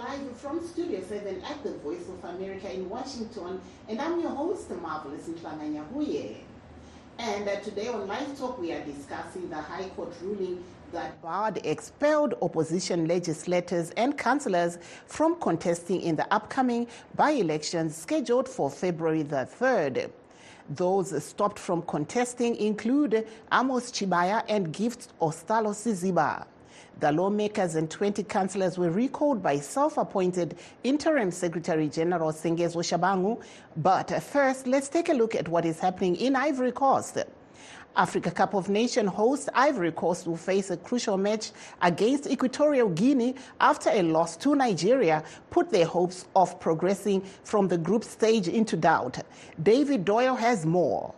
live from Studio 7 at the Voice of America in Washington, and I'm your host, Marvelous Mhlanga Nyahuye. And uh, today on Live Talk, we are discussing the High Court ruling that barred expelled opposition legislators and councillors from contesting in the upcoming by elections scheduled for February the 3rd. Those stopped from contesting include Amos Chibaya and Gift Ostalo Siziba. The lawmakers and 20 councillors were recalled by self-appointed Interim Secretary General Sengezo Tshabangu. But first, let's take a look at what is happening in Ivory Coast. Africa Cup of Nations host Ivory Coast will face a crucial match against Equatorial Guinea after a loss to Nigeria put their hopes of progressing from the group stage into doubt. David Doyle has more.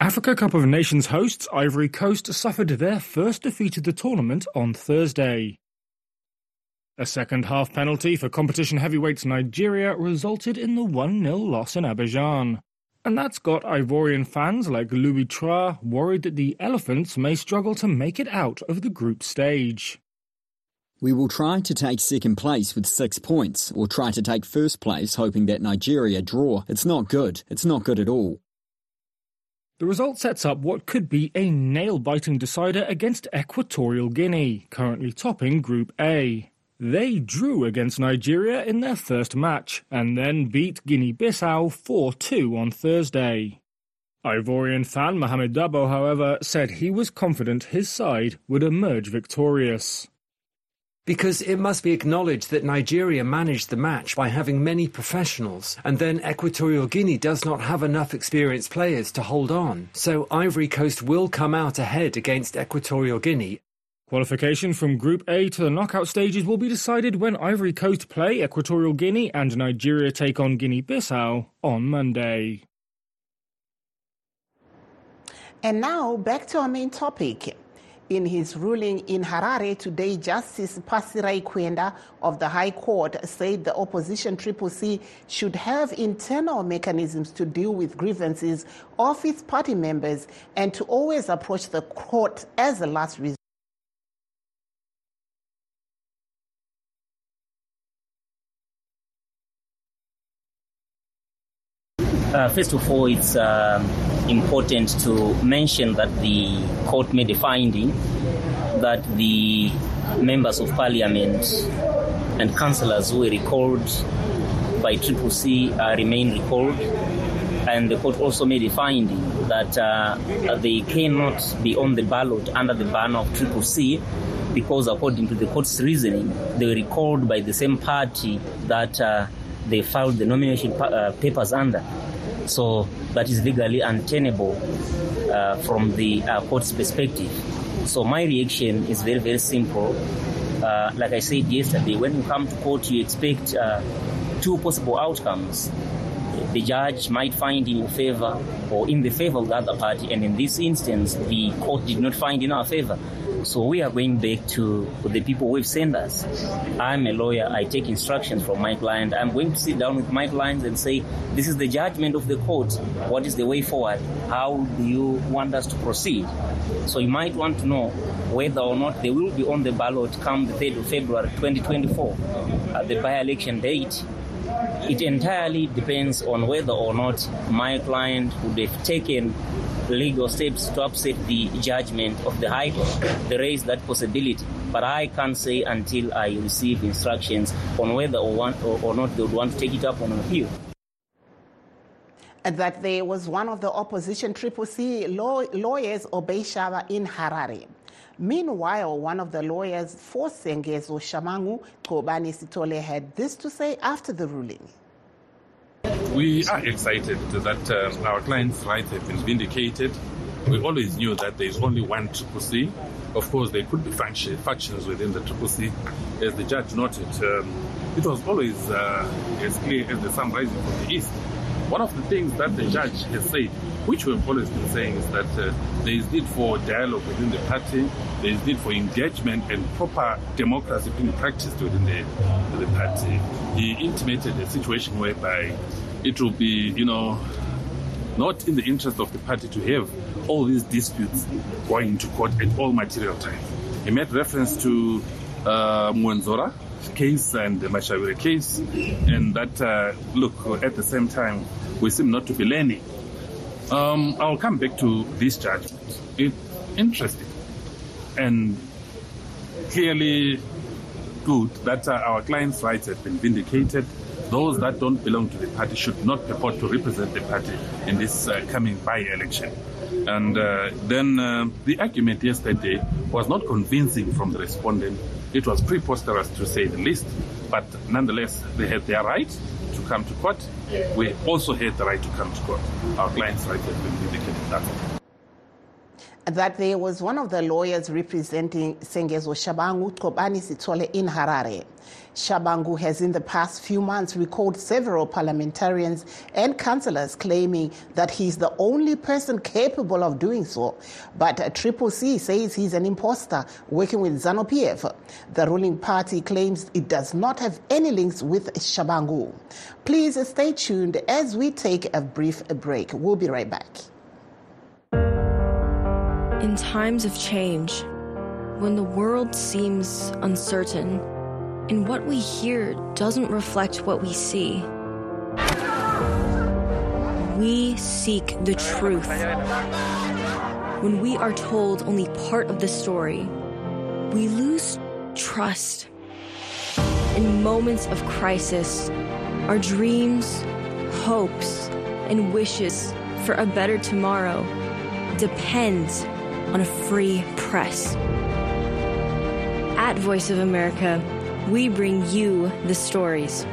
Africa Cup of Nations hosts Ivory Coast suffered their first defeat of the tournament on Thursday. A second half penalty for competition heavyweights Nigeria resulted in the 1 0 loss in Abidjan. And that's got Ivorian fans like Louis Tra worried that the Elephants may struggle to make it out of the group stage. We will try to take second place with six points, or try to take first place hoping that Nigeria draw. It's not good. It's not good at all. The result sets up what could be a nail biting decider against Equatorial Guinea, currently topping Group A. They drew against Nigeria in their first match and then beat Guinea Bissau 4 2 on Thursday. Ivorian fan Mohamed Dabo, however, said he was confident his side would emerge victorious. Because it must be acknowledged that Nigeria managed the match by having many professionals, and then Equatorial Guinea does not have enough experienced players to hold on. So Ivory Coast will come out ahead against Equatorial Guinea Qualification from Group A to the knockout stages will be decided when Ivory Coast play Equatorial Guinea and Nigeria take on Guinea Bissau on Monday. And now back to our main topic. In his ruling in Harare today, Justice Pisirayi Kwenda of the High Court said the opposition Triple C should have internal mechanisms to deal with grievances of its party members and to always approach the court as a last resort. Uh, first of all, it's uh, important to mention that the court made a finding that the members of parliament and councillors who were recalled by Triple C uh, remain recalled. And the court also made a finding that uh, they cannot be on the ballot under the banner of Triple C because, according to the court's reasoning, they were recalled by the same party that uh, they filed the nomination pa- uh, papers under. So that is legally untenable uh, from the uh, court's perspective. So my reaction is very, very simple. Uh, like I said yesterday, when you come to court, you expect uh, two possible outcomes. The judge might find in your favor or in the favor of the other party, and in this instance, the court did not find in our favor. So we are going back to the people who have sent us. I'm a lawyer. I take instructions from my client. I'm going to sit down with my clients and say, this is the judgment of the court. What is the way forward? How do you want us to proceed? So you might want to know whether or not they will be on the ballot come the 3rd of February 2024 at the by-election date. It entirely depends on whether or not my client would have taken legal steps to upset the judgment of the High Court. They is that possibility, but I can't say until I receive instructions on whether or, want, or, or not they would want to take it up on appeal. And that there was one of the opposition Triple C law, lawyers, Obey in Harare. Meanwhile, one of the lawyers for Sengezo Tshabangu, Kobani Sitole, had this to say after the ruling. We are excited that um, our clients' rights have been vindicated. We always knew that there is only one Triple C. Of course, there could be factions within the Triple C. As the judge noted, um, it was always uh, as clear as the sun rising from the east. One of the things that the judge has said, which we've always been saying, is that uh, there is need for dialogue within the party, there is need for engagement and proper democracy being practiced within the, the party. He intimated a situation whereby it will be, you know, not in the interest of the party to have all these disputes going into court at all material time. He made reference to uh, Mwonzora case and the Mashavira case, and that, uh, look, at the same time, we seem not to be learning. Um, I'll come back to this judgment. It's interesting and clearly good that uh, our clients' rights have been vindicated. Those that don't belong to the party should not purport to represent the party in this uh, coming by-election. And uh, then uh, the argument yesterday was not convincing from the respondent. It was preposterous to say the least, but nonetheless, they had their right to come to court. We also had the right to come to court. Our clients' right have been vindicated. That's all that there was one of the lawyers representing Sengezo Tshabangu Tkobani Sitole in Harare. Tshabangu has in the past few months recalled several parliamentarians and councillors claiming that he's the only person capable of doing so. But Triple C says he's an imposter working with ZANU PF. The ruling party claims it does not have any links with Tshabangu. Please stay tuned as we take a brief break. We'll be right back. In times of change, when the world seems uncertain and what we hear doesn't reflect what we see, we seek the truth. When we are told only part of the story, we lose trust. In moments of crisis, our dreams, hopes, and wishes for a better tomorrow depends on a free press. At Voice of America, we bring you the stories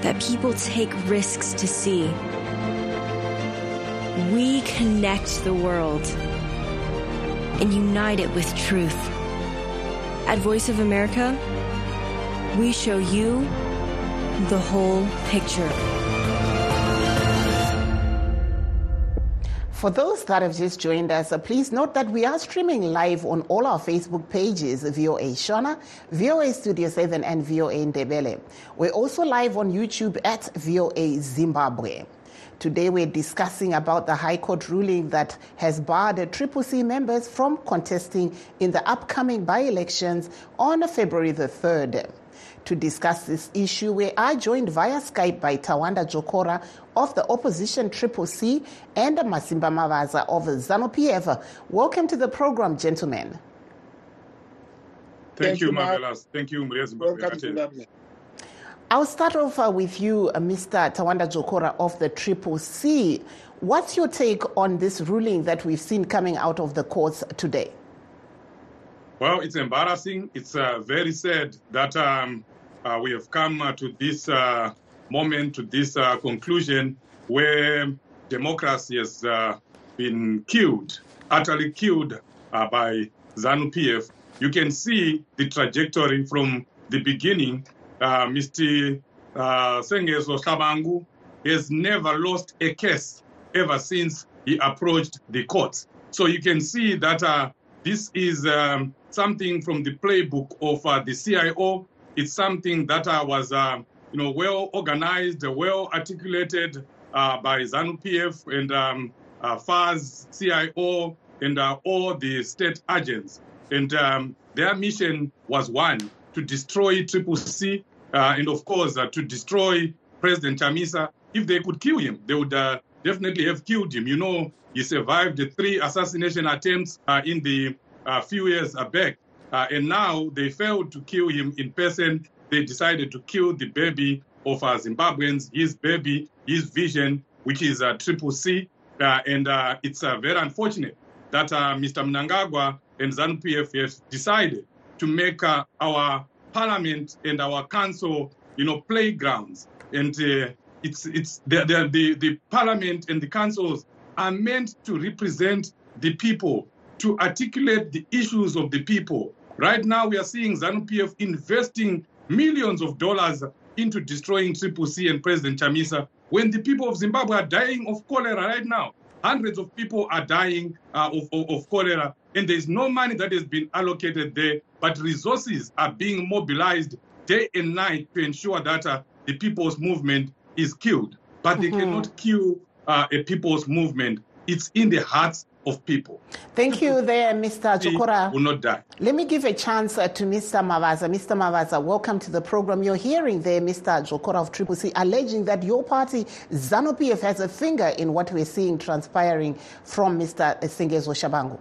that people take risks to see. We connect the world and unite it with truth. At Voice of America, we show you the whole picture. For those that have just joined us, uh, please note that we are streaming live on all our Facebook pages, VOA Shona, VOA Studio 7, and VOA Ndebele. We're also live on YouTube at VOA Zimbabwe. Today we're discussing about the High Court ruling that has barred Triple C members from contesting in the upcoming by-elections on February the 3rd. To discuss this issue, we are joined via Skype by Tawanda Jokora of the opposition Triple C and Masimba Mavaza of ZANU PF. Welcome to the program, gentlemen. Thank, Thank you, Marvelous. Thank you, Welcome I'll start off uh, with you, uh, Mr. Tawanda Jokora of the Triple C. What's your take on this ruling that we've seen coming out of the courts today? Well, it's embarrassing. It's uh, very sad that um, uh, we have come uh, to this uh, moment, to this uh, conclusion where democracy has uh, been killed, utterly killed by ZANU PF. You can see the trajectory from the beginning. Mr. Sengezo Tshabangu has never lost a case ever since he approached the courts. So you can see that this is um, something from the playbook of uh, the CIO it's something that uh, was, uh, you know, well organized, well articulated uh, by ZANU PF and um, uh, FAZ, CIO, and uh, all the state agents. And um, their mission was one, to destroy Triple C, uh, and of course, to destroy President Chamisa. If they could kill him, they would definitely have killed him. You know, he survived three assassination attempts in the few years back. Uh, and now they failed to kill him in person. They decided to kill the baby of uh, Zimbabweans, his baby, his vision, which is uh, Triple C. Uh, and uh, it's uh, very unfortunate that Mr. Mnangagwa and ZANU PF have decided to make our parliament and our council, you know, playgrounds. And it's it's the, the, the, the parliament and the councils are meant to represent the people, to articulate the issues of the people, Right now, we are seeing ZANU PF investing millions of dollars into destroying Triple C and President Chamisa when the people of Zimbabwe are dying of cholera right now. Hundreds of people are dying uh, of, of, of cholera, and there's no money that has been allocated there, but resources are being mobilized day and night to ensure that uh, the people's movement is killed. But they mm-hmm. cannot kill uh, a people's movement. It's in the hearts of people. Thank you there, Mr. He Jokora. will not die. Let me give a chance uh, to Mr. Mavaza. Mr. Mavaza, welcome to the program. You're hearing there Mr. Jokora of Triple C alleging that your party, ZANU PF, has a finger in what we're seeing transpiring from Mr. Sengezo Tshabangu.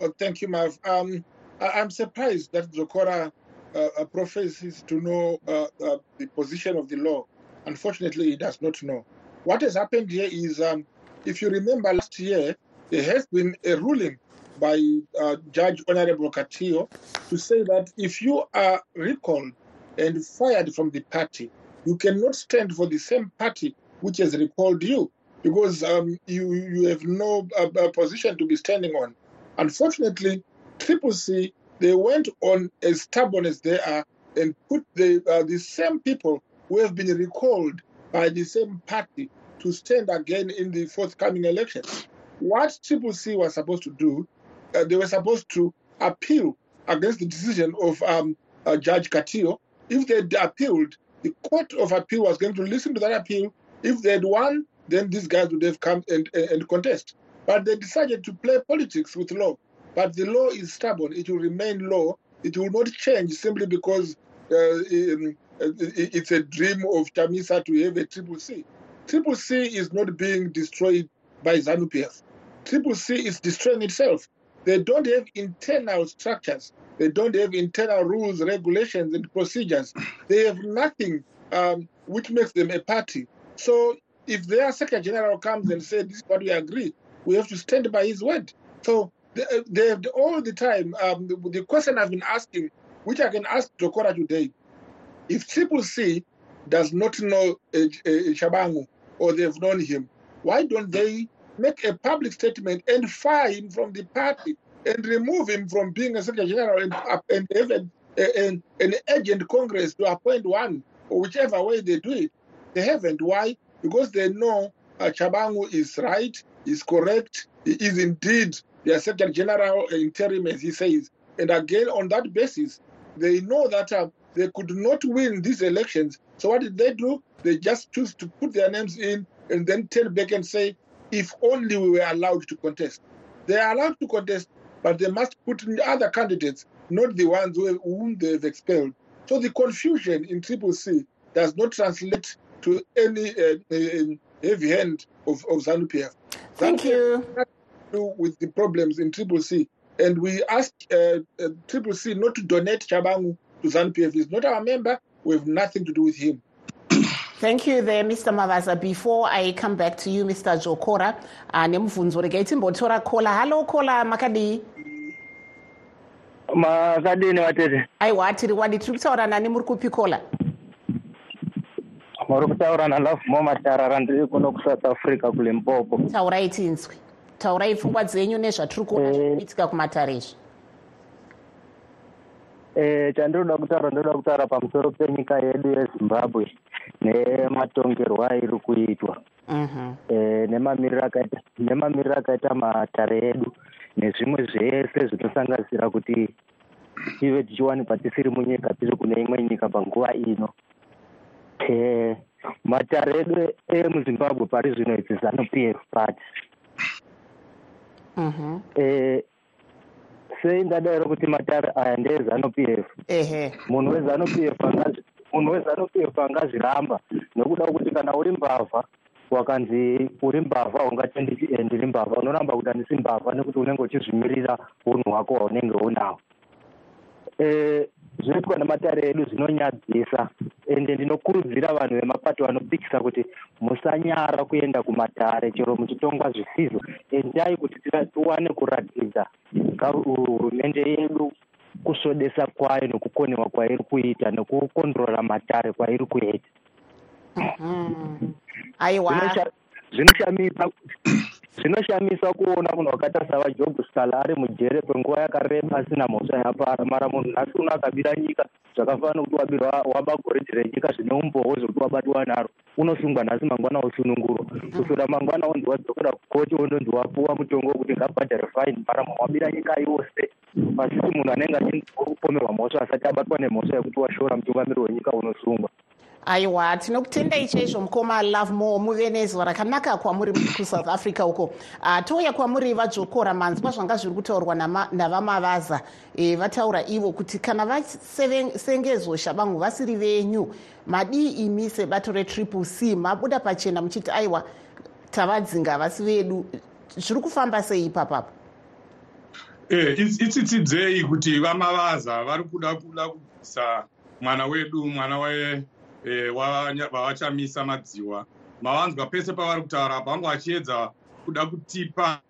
Oh, thank you, Mav. Um, I- I'm surprised that Zokora uh, uh, professes to know uh, uh, the position of the law. Unfortunately, he does not know. What has happened here is, um, if you remember last year, there has been a ruling by uh, Judge Honorable Katiyo to say that if you are recalled and fired from the party, you cannot stand for the same party which has recalled you because um, you, you have no uh, uh, position to be standing on. Unfortunately, Triple C, they went on as stubborn as they are and put the, uh, the same people who have been recalled by the same party to stand again in the forthcoming elections. What Triple C was supposed to do, uh, they were supposed to appeal against the decision of um, uh, Judge Katiyo. If they appealed, the Court of Appeal was going to listen to that appeal. If they had won, then these guys would have come and, and, and contest. But they decided to play politics with law. But the law is stubborn. It will remain law. It will not change simply because uh, it- it's a dream of Chamisa to have a triple C. Triple C is not being destroyed by ZANU PF. Triple C is destroying itself. They don't have internal structures. They don't have internal rules, regulations, and procedures. They have nothing um, which makes them a party. So if their Secretary General comes and says, this is what we agree, we have to stand by his word. So they, they have all the time, um, the, the question I've been asking, which I can ask Jokora today, if Triple C does not know uh, uh, Tshabangu or they've known him, why don't they make a public statement and fire him from the party and remove him from being a Secretary General and, uh, and have an, an, an agent Congress to appoint one, or whichever way they do it? They haven't. Why? Because they know uh, Tshabangu is right, is correct, he is indeed the Secretary General interim, as he says. And again, on that basis, they know that uh, they could not win these elections. So what did they do? They just choose to put their names in and then turn back and say, if only we were allowed to contest. They are allowed to contest, but they must put in other candidates, not the ones who, whom they've expelled. So the confusion in Triple C does not translate to any uh, uh, heavy hand of, of ZANU PF. Thank ZANU-PF you. to do with the problems in Triple C. And we ask uh, uh, Triple C not to donate Tshabangu to ZANU PF. He's not our member. We have nothing to do with him. Thank you there, Mr. Mavaza. Before I come back to you, Mr. Jokora, uh, nemubvunzo regai timbotora kola. Hello, kola makadi. makadini vatete aiwa tiri wadi tiri kutaura nani muri kupi kola muri kutaura nalove mo matarara ndiri kuno kusouth africa kulimpopo taurai tinzwi taurai pfungwa dzenyu nezvatiri kuona Eh. zviri kuitika kumatare izvi Eh, chandinoda kutaura ndoda kutaura pamusoro penyika yedu yezimbabwe nematongerwo airi kuitwa. Mhm. Eh, nemamiriro akaita matare edu nezvimwe zvese zvinosanganisira kuti tive tichiwanikwa tisiri munyika tiri kune imwe nyika panguva ino. Eh, matare edu emuzimbabwe pari zvino idzi f party Mhm. eh, sei ndadairo kuti matare aya ndeezanu pf ehe. Munhu wezanu pf angazi- munhu wezanu pf angazviramba nokuda kuti kana uri mbavha wakanzi uri mbavha ungatendi "Eh, ndiri mbavha unoramba kuti handisi mbavha nekuti unenge uchizvimirira unhu hwako hwaunenge unawo Eh, zvinoitwa nematare edu zvinonyadzisa. Ende ndinokurudzira vanhu vemapato vanopikisa kuti musanyara kuenda kumatare chero muchitongwa zvisizvo. Endai kuti tiwane kuratidza hurumende yedu kusvodesa kwayo nekukonewa kwairi kuita nekukondorora matare kwairi kuita. Mhm. aiwa. Zvinosha- zvinoshamisa zvinoshamisa kuona munhu wakaita savajob scala ari mujere kwenguva yakareba asina mhosva yapara. Mara munhu nhasi uno akabira nyika zvakafanana kuti wabirwa waba goridhe renyika zvine umboo zvokuti wabatwa naro unosungwa nhasi mangwana osunungurwa kusura mangwana onzi wadzokera kukoti ondonzi wapuwa mutongo wekuti ngabhadhare fine mara munhu wabira nyika yose. Pasiti munhu anenge achinzi uri kupomerwa mhosva asati abatwa nemhosva yekuti washora mutungamiri wenyika unosungwa aiwa tinokutendai chaizvo mukoma love more muve nezuva rakanaka kwamuri kusouth africa uko. Uh, touya kwamuri vadzokora manzwa zvanga zviri kutaurwa navamavaza. E, vataura ivo kuti kana vasengezwa shabangu vasiri venyu madii imi sebato retriple c mabuda pachena muchiti aiwa tavadzinga vasi vedu. Zviri kufamba sei ipapapo? Eh, itsitsidzei kuti vamavaza vari kuda kuda kubvisa mwana wedu mwana wavachamisa eh, madziwa. Mavanzwa pese pavari kutaura pangu vachiedza kuda kutipa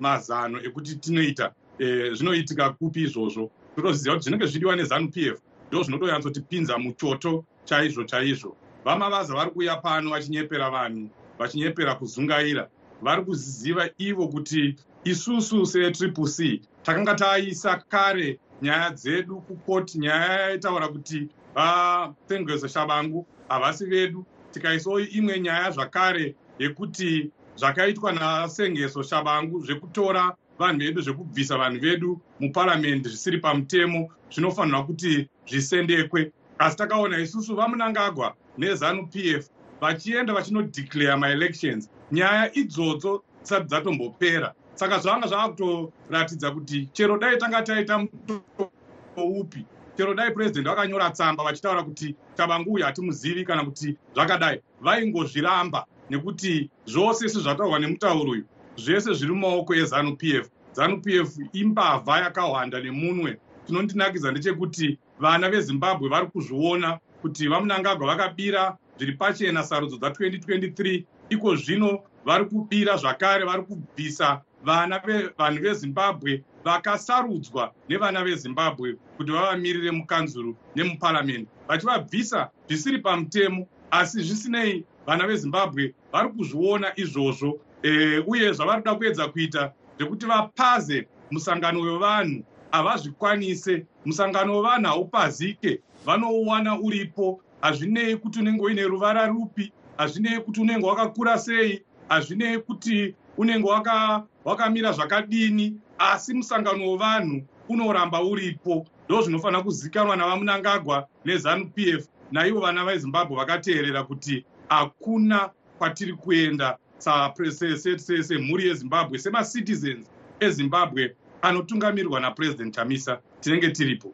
mazano ekuti tinoita. Eh, zvinoitika kupi izvozvo? Totoziva kuti zvinenge zvidiwa nezanup f. Ndo zvinotoyanzotipinza muchoto chaizvo chaizvo. Vamavaza vari kuuya pano vachinyepera vanhu vachinyepera kuzungaira. Vari kuziva ivo kuti isusu setriple c takanga taisa kare nyaya dzedu kukoti nyaya yaitaura kuti vasengezo shabangu havasi vedu. Tikaisawo imwe nyaya zvakare yekuti zvakaitwa nasengeso shabangu zvekutora vanhu vedu zvekubvisa vanhu vedu muparamendi zvisiri pamutemo zvinofanirwa kuti zvisendekwe. Asi takaona isusu vamunangagwa nezanup f vachienda vachinodeclare maelections nyaya idzodzo dzisati dzatombopera. Saka zvanga zvava kutoratidza kuti chero dai tanga taita mutoto upi chero dai purezidendi vakanyora tsamba vachitaura kuti chabangu uyu hatimuzivi kana kuti zvakadai. Vaingozviramba nekuti zvose sezvataurwa nemutauro uyu zvese zviri mumaoko ezanup f. Zanup f imbavha yakahwanda nemunwe. Chinondinakidza ndechekuti vana vezimbabwe vari kuzviona kuti vamunangagwa vakabira zviri pachena sarudzo dza2023 iko zvino vari kubira zvakare vari kubvisa vana vanhu vezimbabwe vakasarudzwa nevana vezimbabwe kuti vavamirire mukanzuru nemuparamende vachivabvisa zvisiri pamutemo asi zvisinei vana vezimbabwe vari kuzviona izvozvo e, uye zvavari kuda kuedza kuita zvekuti vapaze musangano wevanhu havazvikwanise musangano wevanhu haupazike vanouwana uripo. Hazvinei kuti unenge uine ruvara rupi hazvinei kuti unenge wakakura sei hazvinei kuti unenge wakamira waka zvakadini asi musangano wevanhu unoramba uripo. Ndo zvinofanira kuzikanwa navamunangagwa nezanup f naivo vana vezimbabwe vakateerera kuti hakuna kwatiri kuenda semhuri yezimbabwe semacitizens ezimbabwe anotungamirirwa napurezidendi chamisa tinenge tiripo.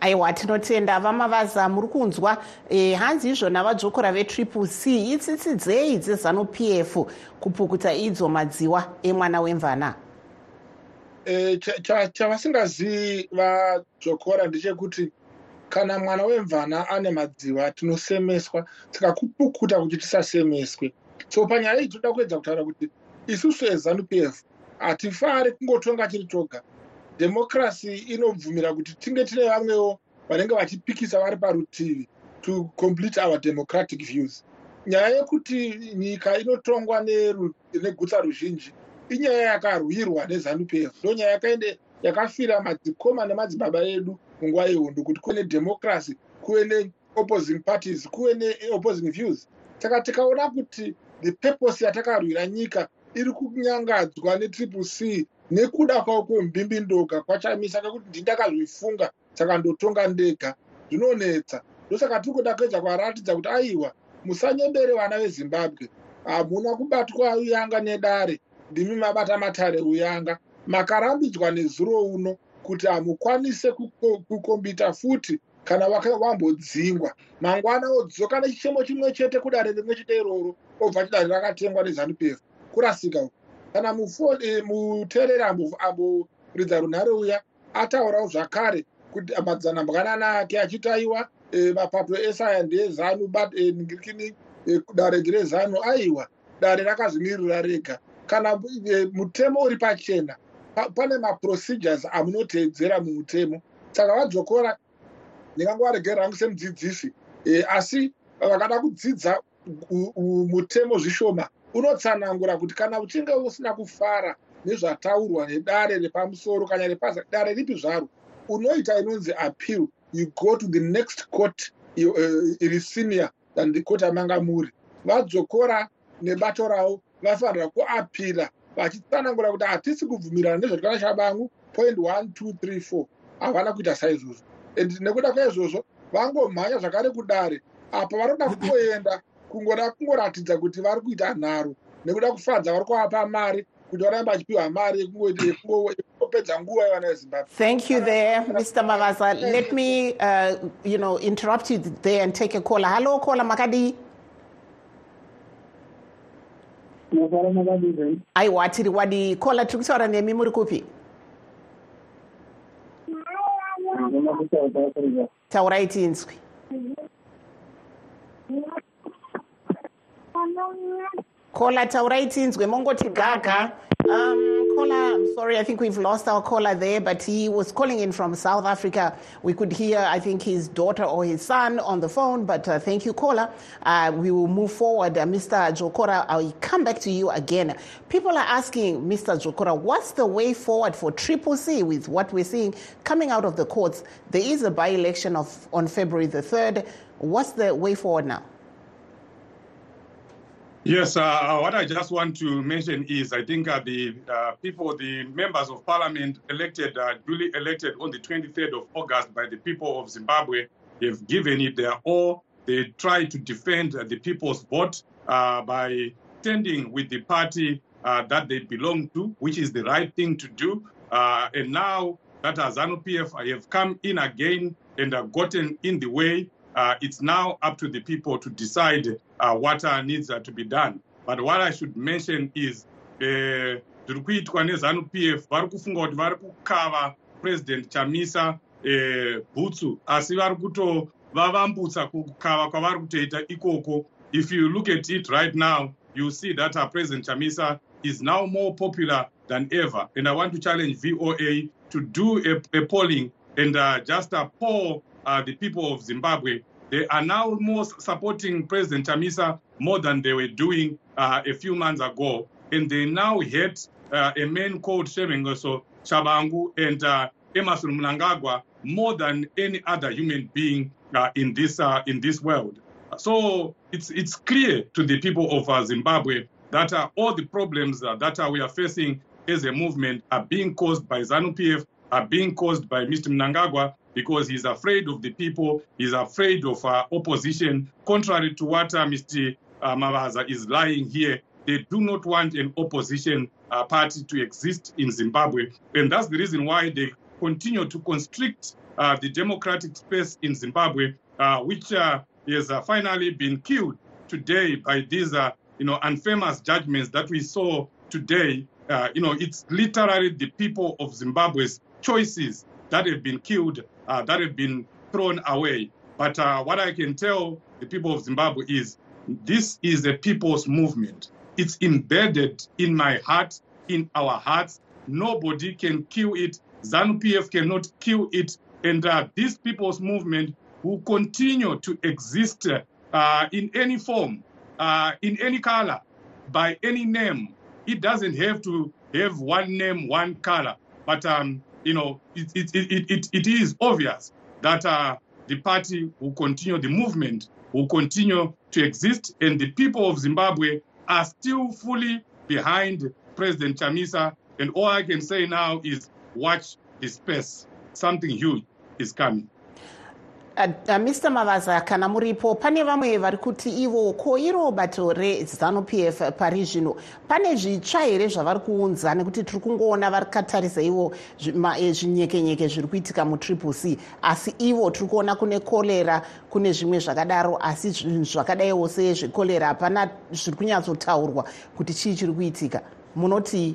Aiwa tinotenda. Vamavaza muri kunzwa e, hanzi izvona vadzokora vetriple c. Itsitsidzei dzezanup f kupukuta idzo madziwa emwana wemvana chavasingazivi vadzokora ndechekuti kana mwana wemvana ane madziwa tinosemeswa saka kupukuta kuti tisasemeswe so panyaya iyi tinoda kuedza kutaura kuti isusu ezanup f hatifari kungotonga tiri toga. Dhemokirasi inobvumira kuti tinge tine vamwewo vanenge vachipikisa vari parutivi to complete our democratic views. Nyaya yekuti nyika inotongwa negutsa ruzhinji inyaya yakarwirwa nezanup f ndo nyaya yakaende yakafira madzikoma nemadzibaba edu munguva yehondo kuti kuve nedhemokirasi kuve neopposing parties kuve neopposing views. Saka tikaona kuti the purpose yatakarwira nyika iri kunyangadzwa netriple c nekuda kwavo kwembimbindoga kwachamisa kekuti ndindakazvifunga saka ndotonga ndega zvinonetsa ndosaka tiri kuda kuedza kwaratidza kuti aiwa musanyembere vana vezimbabwe. Hamuna kubatwa uyanga nedare ndimi mabata matare uyanga. Makarambidzwa nezuro uno kuti hamukwanise kukombita futi kana wambodzingwa. Mangwana odzoka nechichemo chimwe chete kudare rimwe chete iroro obva chidare rakatengwa nezanup f kurasika uku kana muteereri amboridza runhare uya ataurawo zvakare kuti madzanambwanana ake achitaiwa mapato esaya ndeezanu ningirikini dare ndirezanu aiwa. Dare rakazvimirira rega kana mutemo uri pachena pane maprocedures amunoteedzera mumutemo. Saka vadzokora ndingangovaregerera hangu semudzidzisi asi vakada kudzidza mutemo zvishoma unotsanangura kuti kana uchinge usina kufara nezvataurwa nedare repamusoro kana repasa dare ripi zvaro unoita inonzi appeal. You go to the next court iri senior than the court amanga muri vadzokora nebato ravo vafanira kuapira vachitsanangura kuti hatisi kubvumirana nezvatikana chabangu point one two three four havana kuita saizvozvo and nekuda kwaizvozvo vangomhanya zvakare kudare apa vanoda kungoenda kungoda kungoratidza kuti vari kuita nharo nekuda kufadza vari kuvapa mari kuti varambe vachipiwa mari yekungopedza nguva yevana vezimbabwe Thank you there, Mr. Mavaza. Let me, uh, you know, interrupt you there and take a caller. Hello, caller Makadi. aiwa tiri wadi caller tiri kutaura nemi muri kupi taurai tinzwi caller taurai tinzwe mongoti gaga um, caller, I'm sorry, I think we've lost our caller there, but he was calling in from South Africa. We could hear, I think, his daughter or his son on the phone, but uh, thank you, caller. Uh, we will move forward. Uh, Mr. Jokora, I'll come back to you again. People are asking, Mr. Jokora, what's the way forward for Triple C with what we're seeing coming out of the courts? There is a by election of on February the 3rd. What's the way forward now? Yes, uh, what I just want to mention is I think uh, the uh, people, the members of parliament elected, uh, duly elected on the 23rd of August by the people of Zimbabwe, have given it their all. They try to defend the people's vote uh, by standing with the party uh, that they belong to, which is the right thing to do. and now that ZANU PF have come in again and gotten in the way, it's now up to the people to decide uh, what uh, needs uh, to be done. But what I should mention is zviri kuitwa nezanu pf vari kufunga kuti vari kukava president chamisa bhutsu. Asi vari kutovavambutsa kukava kwavari kutoita ikoko. If you look at it right now you see that uh, president chamisa is now more popular than ever. And i want to challenge voa to do a, a polling and uh, just uh, poll uh, the people of zimbabwe they are now more supporting President Chamisa more than they were doing uh, a few months ago. And they now hate uh, a man called Shemengoso Tshabangu and uh, Emmerson Mnangagwa more than any other human being uh, in this uh, in this world. So it's it's clear to the people of Zimbabwe that all the problems that we are facing as a movement are being caused by ZANU-PF, are being caused by Mr. Mnangagwa, because he's afraid of the people, he's afraid of uh, opposition. Contrary to what uh, Mr. Uh, Mavaza is lying here, they do not want an opposition uh, party to exist in Zimbabwe. And that's the reason why they continue to constrict uh, the democratic space in Zimbabwe, uh, which has finally been killed today by these you know, infamous judgments that we saw today. you know, it's literally the people of Zimbabwe's choices that have been killed uh, that have been thrown away. But uh, what I can tell the people of Zimbabwe is this is a people's movement. It's embedded in my heart, in our hearts. Nobody can kill it. ZANU PF cannot kill it. And uh, this people's movement will continue to exist uh, in any form, uh, in any color, by any name. It doesn't have to have one name, one color. But um, you know, it, it, it, it, it is obvious that uh, the party will continue, the movement will continue to exist, and the people of Zimbabwe are still fully behind President Chamisa. And all I can say now is watch the space. Something huge is coming. Uh, uh, mr mavaza kana muripo pane vamwe vari kuti ivo ko iro bato rezanu pf pari zvino. Pane zvitsva here zvavari kuunza nekuti tiri kungoona vari katarisa ivo zvinyekenyeke zviri kuitika mutriple c. Asi ivo tiri kuona kune korera kune zvimwe zvakadaro asi zvinhu zvakadaiwo sezvekorera hapana zviri kunyatsotaurwa kuti chii chiri kuitika. Munoti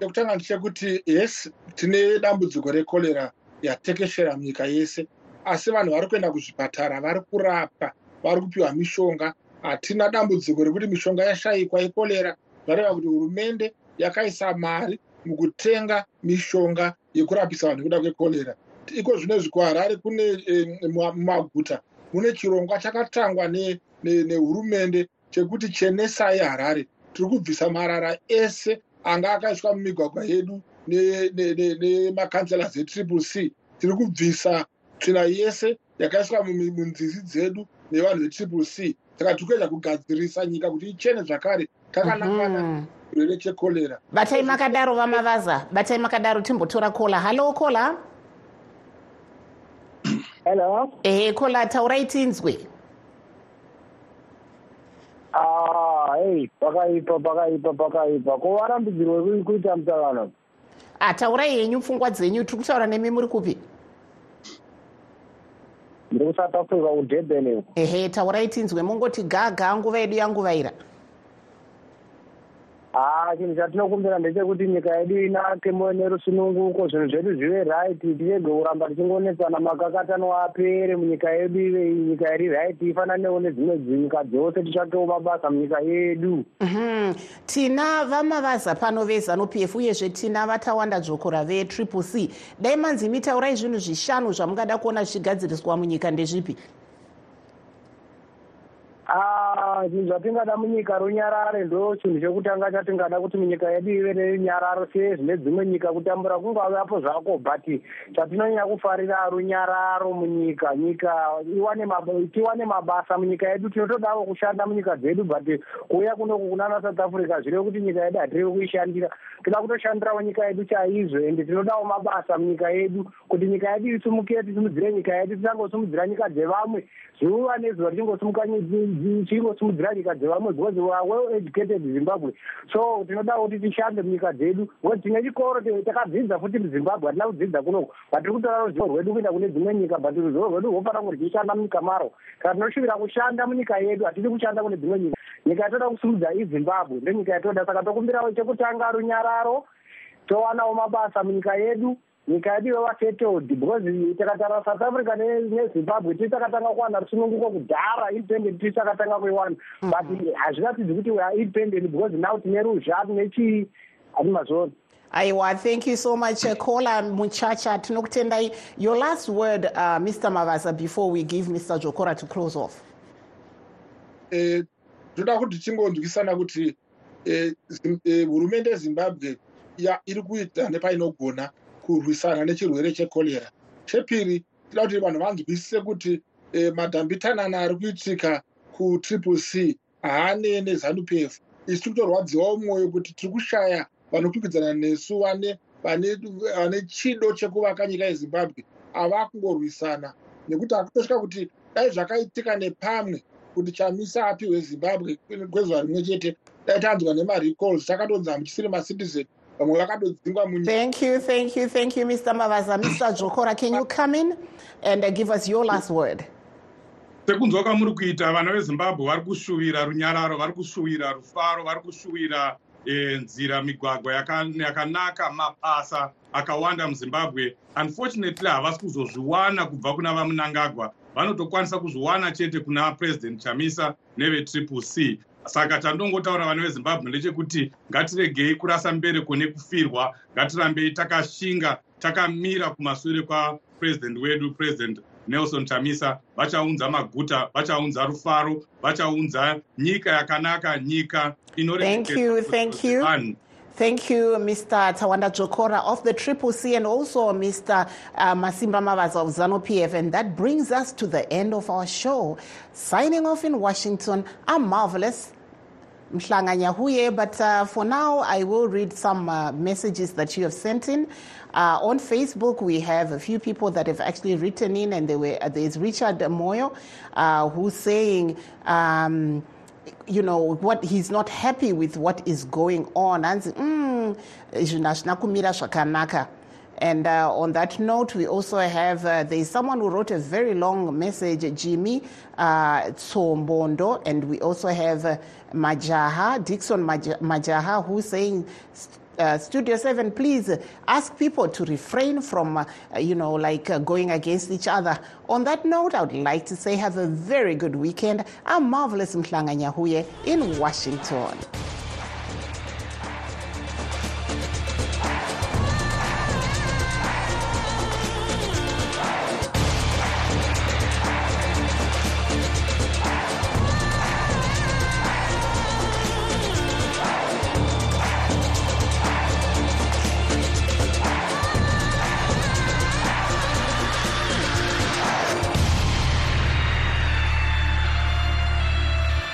chekutanga ndechekuti yes tine dambudziko rekorera yatekeshera munyika yese asi vanhu vari kuenda kuzvipatara vari kurapwa vari kupiwa mishonga. Hatina dambudziko rekuti mishonga yashayikwa yekorera zvareva kuti hurumende yakaisa mari mukutenga mishonga yekurapisa vanhu nekuda kwekorera. Iko zvino izvi kuharare kune mumaguta mune chirongwa chakatangwa nehurumende chekuti chenesai harare. Tiri kubvisa marara ese anga akaiswa mumigwagwa yedu nemakansela zetriple c. Tiri kubvisa tsvina yese yakaiswa munzizi dzedu nevanhu vetriple c. Saka tiri kuedza kugadzirisa nyika kuti ichene zvakare takanangana chirwere chekorera batai makadaro vamavaza batai makadaro timbotora kola halo kola hello? Ehe kola taurai tinzwe. Ah ei pakaipa pakaipa pakaipa. Ko varambidzirwe kuita mutsakano ataurai henyu pfungwa dzenyu tiri kutaura nemi muri kupi ndiri kusouth africa kudurban iko ehe taurai tinzwe mongoti gaga nguva yedu yanguvaira haa chinhu chatinokumbira ndechekuti nyika yedu inake nerusununguko zvinhu zvedu zvive right tirege kuramba tichingonetsana makakatano apere munyika yedu ive nyika iri right ifananewo nedzimwe dzinyika dzose titsvakewo mabasa munyika yedu. Mhm. tina vamavaza pano vezanup f uyezve tina vatawanda dzvokora vetriple c. Dai manzi mitaurai zvinhu zvishanu zvamungada kuona zvichigadziriswa munyika ndezvipi? Ah, zvinhu zvatingada munyika runyarare ndo chinhu chekutanga chatingada kuti munyika yedu ive nerunyararo sezvine dzimwe nyika kutambura kungavapo zvako but chatinonyanya kufarira runyararo munyika nyika tiwane mabasa munyika yedu tinotodawo kushanda munyika dzedu but kuuya kunoku kunana south africa zvireve kuti nyika yedu hatireve kuishandira. Toda kutoshandirawo nyika yedu chaizvo ende tinodawo mabasa munyika yedu kuti nyika yedu isumukire tisimudzire nyika yedu tisangosimudzira nyika dzevamwe zuva nezuva tichingosimudzira nyika dzevamwe because well educated zimbabwe. So tinoda kuti tishande munyika dzedu because tine chikoro takadzidza futi muzimbabwe hatina kudzidza kunoko but tiri kutora ruzivo rwedu kuenda kune dzimwe nyika but ruzivo rwedu rwofanira kunge tichishanda munyika maro. Kana tinoshuvira kushanda munyika yedu hatidi kushanda kune dzimwe nyika. Nyika yatoda kusumudza izimbabwe ndo nyika yatoda. Saka tokumbirawo chekutanga runyararo towanawo mabasa munyika yedu nyika yedu yova settled because takatara south africa nezimbabwe tiri takatanga kuwana rusununguko kudhara independent tiri takatanga kuiwana but hazviratidzi kuti weare independent because now tine ruzha tine chii hati mazoni aiwa thank you so much caller muchacha. Tinokutendai your last word uh, mr mavasa before we give mr jokora to close off. Eh, toda kuti tingonzwisana kuti eh, eh, hurumende yezimbabwe iri kuita nepainogona kurwisana nechirwere chekorera chepiri tida kuti vanhu vanzwisise kuti e, madhambitanana ari kuitika kutriple c haane nezanup f isi tiri kutorwadziwawo mwoyo kuti tiri kushaya vanokwikwidzana nesu vane chido chekuvaka nyika yezimbabwe. Ava kungorwisana nekuti hakutosvika kuti dai zvakaitika nepamwe kuti chamisa apiwe zimbabwe kwezuva rimwe chete dai tanzwa nemarecalls takatonzi hamuchisiri macitizen vamwe vakatodzingwa thank you thank you thank you mr mavaza mr jokora can you come in and uh, give us your last word? Sekunzwa kwamuri kuita vana vezimbabwe vari kushuvira runyararo vari kushuvira rufaro vari kushuvira e, nzira migwagwa yakanaka mabasa akawanda muzimbabwe. Unfortunately havasi kuzozviwana kubva kuna vamunangagwa. Vanotokwanisa kuzviwana chete kuna president chamisa nevetriple c saka tandongotaura vana vezimbabwe ndechekuti ngatiregei kurasa mbereko nekufirwa ngatirambei takashinga takamira kumashure kwapurezidendi wedu purezidendi nelson chamisa. Vachaunza maguta vachaunza rufaro vachaunza nyika yakanaka nyika inorevanhu Thank you, Mr. Tawanda Jokora of the Triple C and also Mr. Uh, Masimba Mavaza of ZANU PF. And that brings us to the end of our show. Signing off in Washington, I'm Marvelous. Mhlanga but uh, for now I will read some uh, messages that you have sent in. Uh, on Facebook, we have a few people that have actually written in, and were, there's Richard Moyo uh, who's saying, um, you know, what he's not happy with what is going on. And mm, and uh, on that note, we also have uh, there's someone who wrote a very long message, Jimmy uh, Tsombondo, and we also have uh, Majaha, Dixon Majaha, who's saying, uh, Studio 7, please ask people to refrain from, uh, you know, like uh, going against each other. On that note, I would like to say have a very good weekend. I'm Marvelous Mhlanga Nyahuye in Washington.